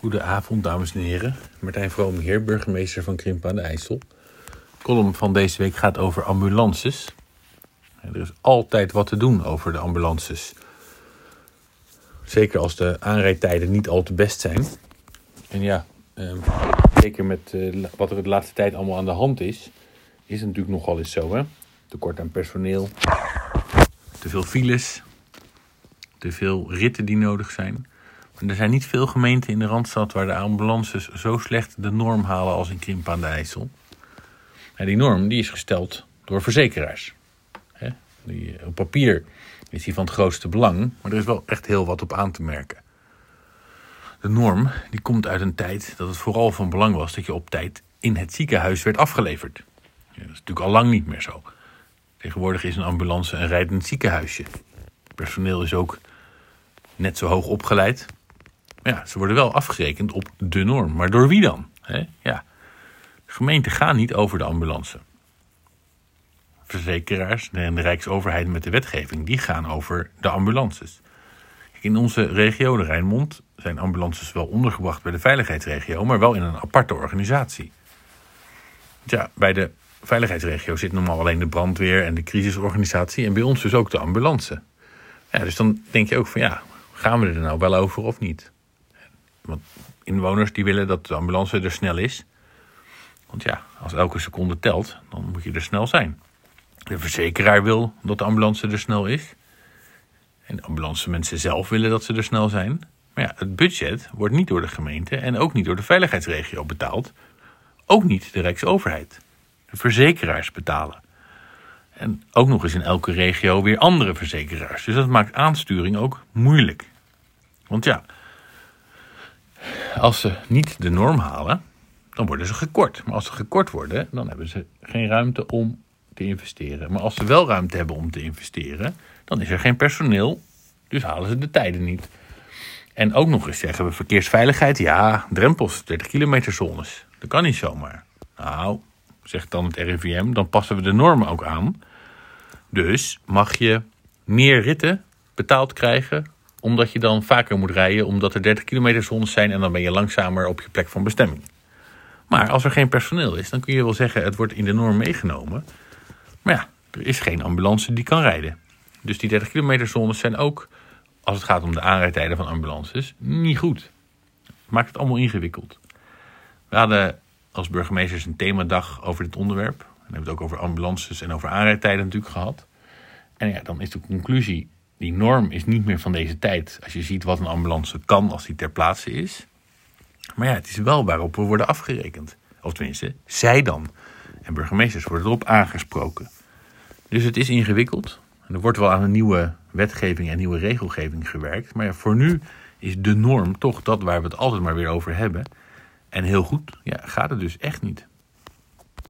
Goedenavond, dames en heren. Martijn Vroom hier, burgemeester van Krimpen aan de IJssel. Column van deze week gaat over ambulances. Er is altijd wat te doen over de ambulances. Zeker als de aanrijdtijden niet al te best zijn. En ja, eh, zeker met eh, wat er de laatste tijd allemaal aan de hand is, is het natuurlijk nogal eens zo. Hè? Tekort aan personeel, te veel files, te veel ritten die nodig zijn. Er zijn niet veel gemeenten in de Randstad waar de ambulances zo slecht de norm halen als in Krimp aan de IJssel. En die norm die is gesteld door verzekeraars. Die, op papier is die van het grootste belang, maar er is wel echt heel wat op aan te merken. De norm die komt uit een tijd dat het vooral van belang was dat je op tijd in het ziekenhuis werd afgeleverd. Dat is natuurlijk al lang niet meer zo. Tegenwoordig is een ambulance een rijdend ziekenhuisje. Het personeel is ook net zo hoog opgeleid ja, ze worden wel afgerekend op de norm. Maar door wie dan? Ja. Gemeenten gaan niet over de ambulance. Verzekeraars en de Rijksoverheid met de wetgeving, die gaan over de ambulances. In onze regio, de Rijnmond, zijn ambulances wel ondergebracht bij de veiligheidsregio, maar wel in een aparte organisatie. Ja, bij de veiligheidsregio zit normaal alleen de brandweer en de crisisorganisatie en bij ons dus ook de ambulance. Ja, dus dan denk je ook van ja, gaan we er nou wel over of niet? Want inwoners die willen dat de ambulance er snel is. Want ja, als elke seconde telt, dan moet je er snel zijn. De verzekeraar wil dat de ambulance er snel is. En de ambulance mensen zelf willen dat ze er snel zijn. Maar ja, het budget wordt niet door de gemeente en ook niet door de veiligheidsregio betaald. Ook niet de Rijksoverheid. De verzekeraars betalen. En ook nog eens in elke regio weer andere verzekeraars. Dus dat maakt aansturing ook moeilijk. Want ja, als ze niet de norm halen, dan worden ze gekort. Maar als ze gekort worden, dan hebben ze geen ruimte om te investeren. Maar als ze wel ruimte hebben om te investeren, dan is er geen personeel. Dus halen ze de tijden niet. En ook nog eens zeggen we verkeersveiligheid. Ja, drempels, 30 kilometer zones. Dat kan niet zomaar. Nou, zegt dan het RIVM, dan passen we de normen ook aan. Dus mag je meer ritten betaald krijgen omdat je dan vaker moet rijden, omdat er 30 kilometer zones zijn en dan ben je langzamer op je plek van bestemming. Maar als er geen personeel is, dan kun je wel zeggen het wordt in de norm meegenomen. Maar ja, er is geen ambulance die kan rijden. Dus die 30 kilometer zones zijn ook, als het gaat om de aanrijdtijden van ambulances, niet goed. Maakt het allemaal ingewikkeld. We hadden als burgemeesters een themadag over dit onderwerp. We hebben het ook over ambulances en over aanrijdtijden natuurlijk gehad. En ja, dan is de conclusie die norm is niet meer van deze tijd. Als je ziet wat een ambulance kan als die ter plaatse is. Maar ja, het is wel waarop we worden afgerekend. Of tenminste, zij dan. En burgemeesters worden erop aangesproken. Dus het is ingewikkeld. Er wordt wel aan een nieuwe wetgeving en nieuwe regelgeving gewerkt. Maar ja, voor nu is de norm toch dat waar we het altijd maar weer over hebben. En heel goed, ja, gaat het dus echt niet.